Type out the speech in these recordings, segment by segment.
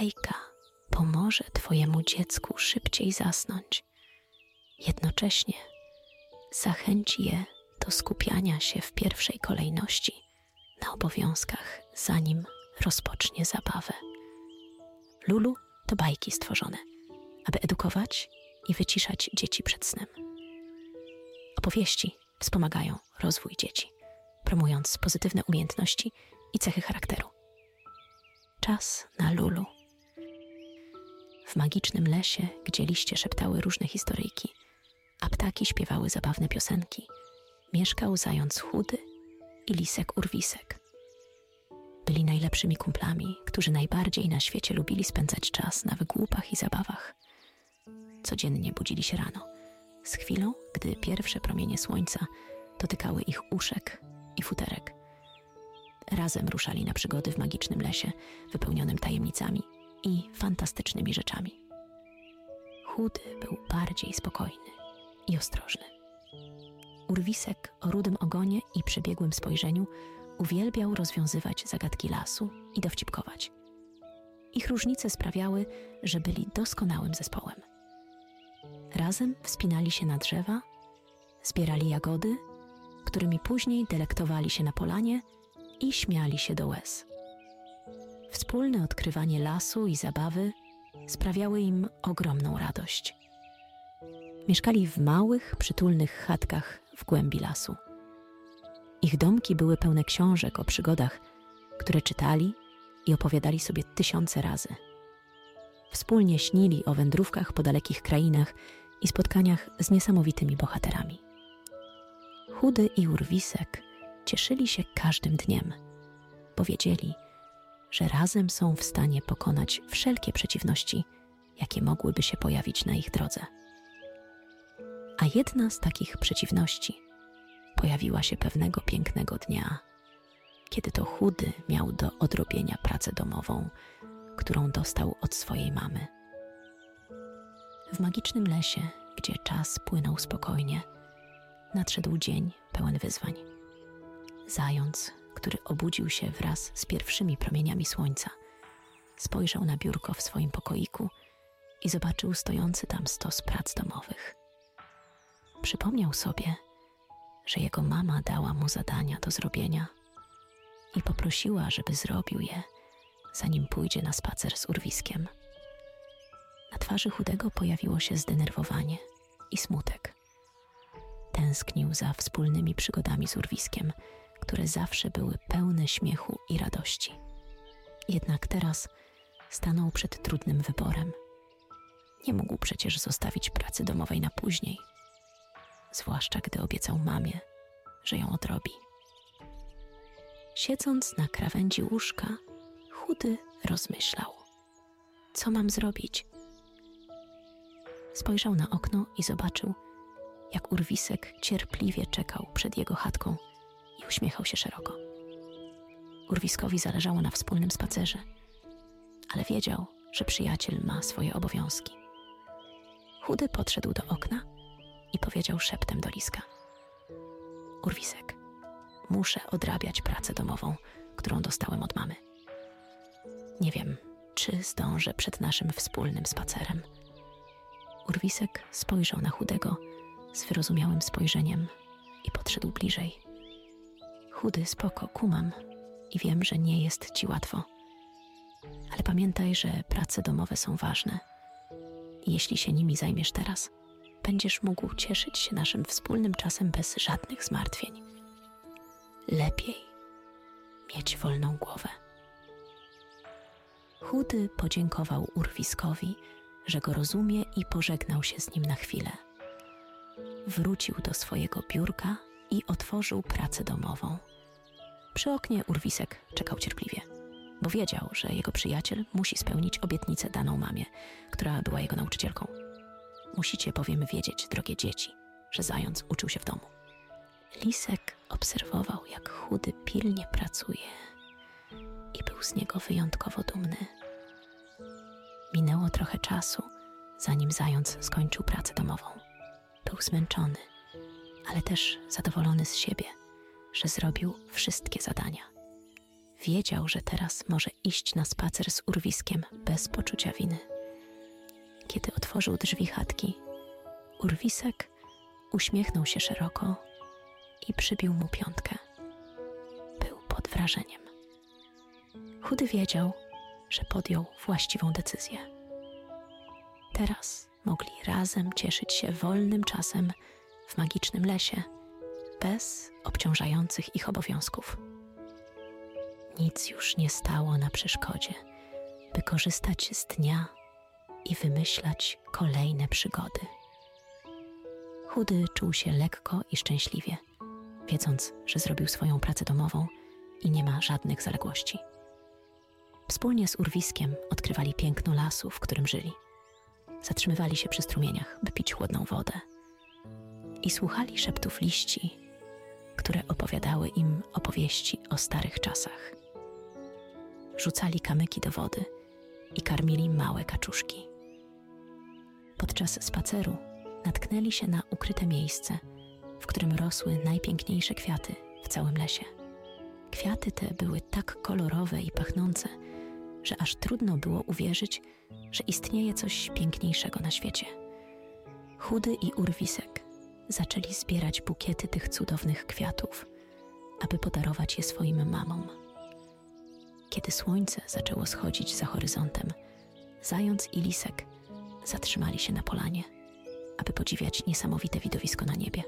bajka pomoże Twojemu dziecku szybciej zasnąć. Jednocześnie zachęci je do skupiania się w pierwszej kolejności na obowiązkach, zanim rozpocznie zabawę. Lulu to bajki stworzone, aby edukować i wyciszać dzieci przed snem. Opowieści wspomagają rozwój dzieci, promując pozytywne umiejętności i cechy charakteru. Czas na Lulu. W magicznym lesie, gdzie liście szeptały różne historyjki, a ptaki śpiewały zabawne piosenki, mieszkał zając chudy i lisek urwisek. Byli najlepszymi kumplami, którzy najbardziej na świecie lubili spędzać czas na wygłupach i zabawach. Codziennie budzili się rano, z chwilą, gdy pierwsze promienie słońca dotykały ich uszek i futerek. Razem ruszali na przygody w magicznym lesie, wypełnionym tajemnicami i fantastycznymi rzeczami. Chudy był bardziej spokojny i ostrożny. Urwisek o rudym ogonie i przebiegłym spojrzeniu uwielbiał rozwiązywać zagadki lasu i dowcipkować. Ich różnice sprawiały, że byli doskonałym zespołem. Razem wspinali się na drzewa, zbierali jagody, którymi później delektowali się na polanie i śmiali się do łez. Wspólne odkrywanie lasu i zabawy sprawiały im ogromną radość. Mieszkali w małych, przytulnych chatkach w głębi lasu. Ich domki były pełne książek o przygodach, które czytali i opowiadali sobie tysiące razy. Wspólnie śnili o wędrówkach po dalekich krainach i spotkaniach z niesamowitymi bohaterami. Chudy i Urwisek cieszyli się każdym dniem, powiedzieli, że razem są w stanie pokonać wszelkie przeciwności, jakie mogłyby się pojawić na ich drodze. A jedna z takich przeciwności pojawiła się pewnego pięknego dnia, kiedy to chudy miał do odrobienia pracę domową, którą dostał od swojej mamy. W magicznym lesie, gdzie czas płynął spokojnie, nadszedł dzień pełen wyzwań. Zając, który obudził się wraz z pierwszymi promieniami słońca, spojrzał na biurko w swoim pokoiku i zobaczył stojący tam stos prac domowych. Przypomniał sobie, że jego mama dała mu zadania do zrobienia i poprosiła, żeby zrobił je, zanim pójdzie na spacer z urwiskiem. Na twarzy chudego pojawiło się zdenerwowanie i smutek. Tęsknił za wspólnymi przygodami z urwiskiem, które zawsze były pełne śmiechu i radości. Jednak teraz stanął przed trudnym wyborem. Nie mógł przecież zostawić pracy domowej na później zwłaszcza gdy obiecał mamie, że ją odrobi. Siedząc na krawędzi łóżka, chudy rozmyślał: Co mam zrobić? Spojrzał na okno i zobaczył, jak urwisek cierpliwie czekał przed jego chatką i uśmiechał się szeroko. Urwiskowi zależało na wspólnym spacerze, ale wiedział, że przyjaciel ma swoje obowiązki. Chudy podszedł do okna i powiedział szeptem do Liska. Urwisek, muszę odrabiać pracę domową, którą dostałem od mamy. Nie wiem, czy zdążę przed naszym wspólnym spacerem. Urwisek spojrzał na chudego z wyrozumiałym spojrzeniem i podszedł bliżej. Chudy, spoko, kumam i wiem, że nie jest ci łatwo. Ale pamiętaj, że prace domowe są ważne. Jeśli się nimi zajmiesz teraz, będziesz mógł cieszyć się naszym wspólnym czasem bez żadnych zmartwień. Lepiej mieć wolną głowę. Chudy podziękował urwiskowi, że go rozumie i pożegnał się z nim na chwilę. Wrócił do swojego biurka i otworzył pracę domową. Przy oknie urwisek czekał cierpliwie, bo wiedział, że jego przyjaciel musi spełnić obietnicę daną mamie, która była jego nauczycielką. Musicie bowiem wiedzieć, drogie dzieci, że zając uczył się w domu. Lisek obserwował, jak chudy pilnie pracuje i był z niego wyjątkowo dumny. Minęło trochę czasu, zanim zając skończył pracę domową. Był zmęczony, ale też zadowolony z siebie, że zrobił wszystkie zadania. wiedział, że teraz może iść na spacer z urwiskiem bez poczucia winy. Kiedy otworzył drzwi chatki, urwisek uśmiechnął się szeroko i przybił mu piątkę. Był pod wrażeniem. Chudy wiedział, że podjął właściwą decyzję. Teraz mogli razem cieszyć się wolnym czasem w magicznym lesie, bez obciążających ich obowiązków. Nic już nie stało na przeszkodzie, by korzystać z dnia i wymyślać kolejne przygody. Chudy czuł się lekko i szczęśliwie, wiedząc, że zrobił swoją pracę domową i nie ma żadnych zaległości. Wspólnie z urwiskiem odkrywali piękno lasu, w którym żyli. Zatrzymywali się przy strumieniach, by pić chłodną wodę. I słuchali szeptów liści, które opowiadały im opowieści o starych czasach. Rzucali kamyki do wody i karmili małe kaczuszki. Podczas spaceru natknęli się na ukryte miejsce, w którym rosły najpiękniejsze kwiaty w całym lesie. Kwiaty te były tak kolorowe i pachnące, że aż trudno było uwierzyć, że istnieje coś piękniejszego na świecie. Chudy i urwisek zaczęli zbierać bukiety tych cudownych kwiatów, aby podarować je swoim mamom. Kiedy słońce zaczęło schodzić za horyzontem, zając i lisek zatrzymali się na polanie, aby podziwiać niesamowite widowisko na niebie.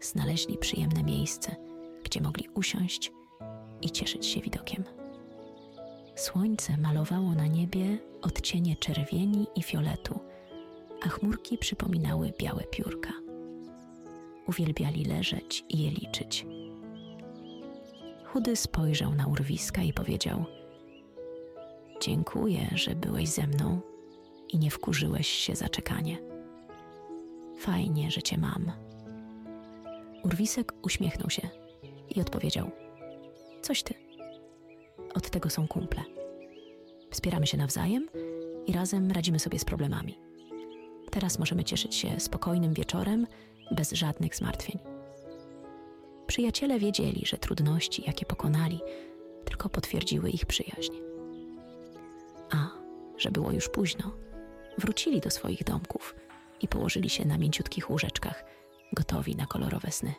Znaleźli przyjemne miejsce, gdzie mogli usiąść i cieszyć się widokiem. Słońce malowało na niebie odcienie czerwieni i fioletu, a chmurki przypominały białe piórka. Uwielbiali leżeć i je liczyć. Chudy spojrzał na urwiska i powiedział: Dziękuję, że byłeś ze mną i nie wkurzyłeś się za czekanie. Fajnie, że cię mam. Urwisek uśmiechnął się i odpowiedział: Coś ty. Od tego są kumple. Wspieramy się nawzajem i razem radzimy sobie z problemami. Teraz możemy cieszyć się spokojnym wieczorem, bez żadnych zmartwień. Przyjaciele wiedzieli, że trudności, jakie pokonali, tylko potwierdziły ich przyjaźń. A, że było już późno, wrócili do swoich domków i położyli się na mięciutkich łóżeczkach, gotowi na kolorowe sny.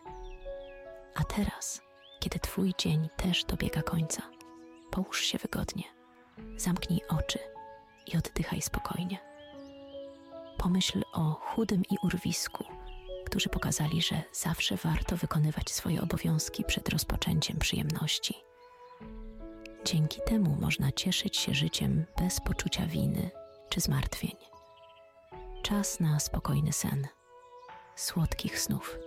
A teraz, kiedy Twój dzień też dobiega końca, połóż się wygodnie, zamknij oczy i oddychaj spokojnie. Pomyśl o chudym i urwisku, którzy pokazali, że zawsze warto wykonywać swoje obowiązki przed rozpoczęciem przyjemności. Dzięki temu można cieszyć się życiem bez poczucia winy czy zmartwień. Czas na spokojny sen, słodkich snów.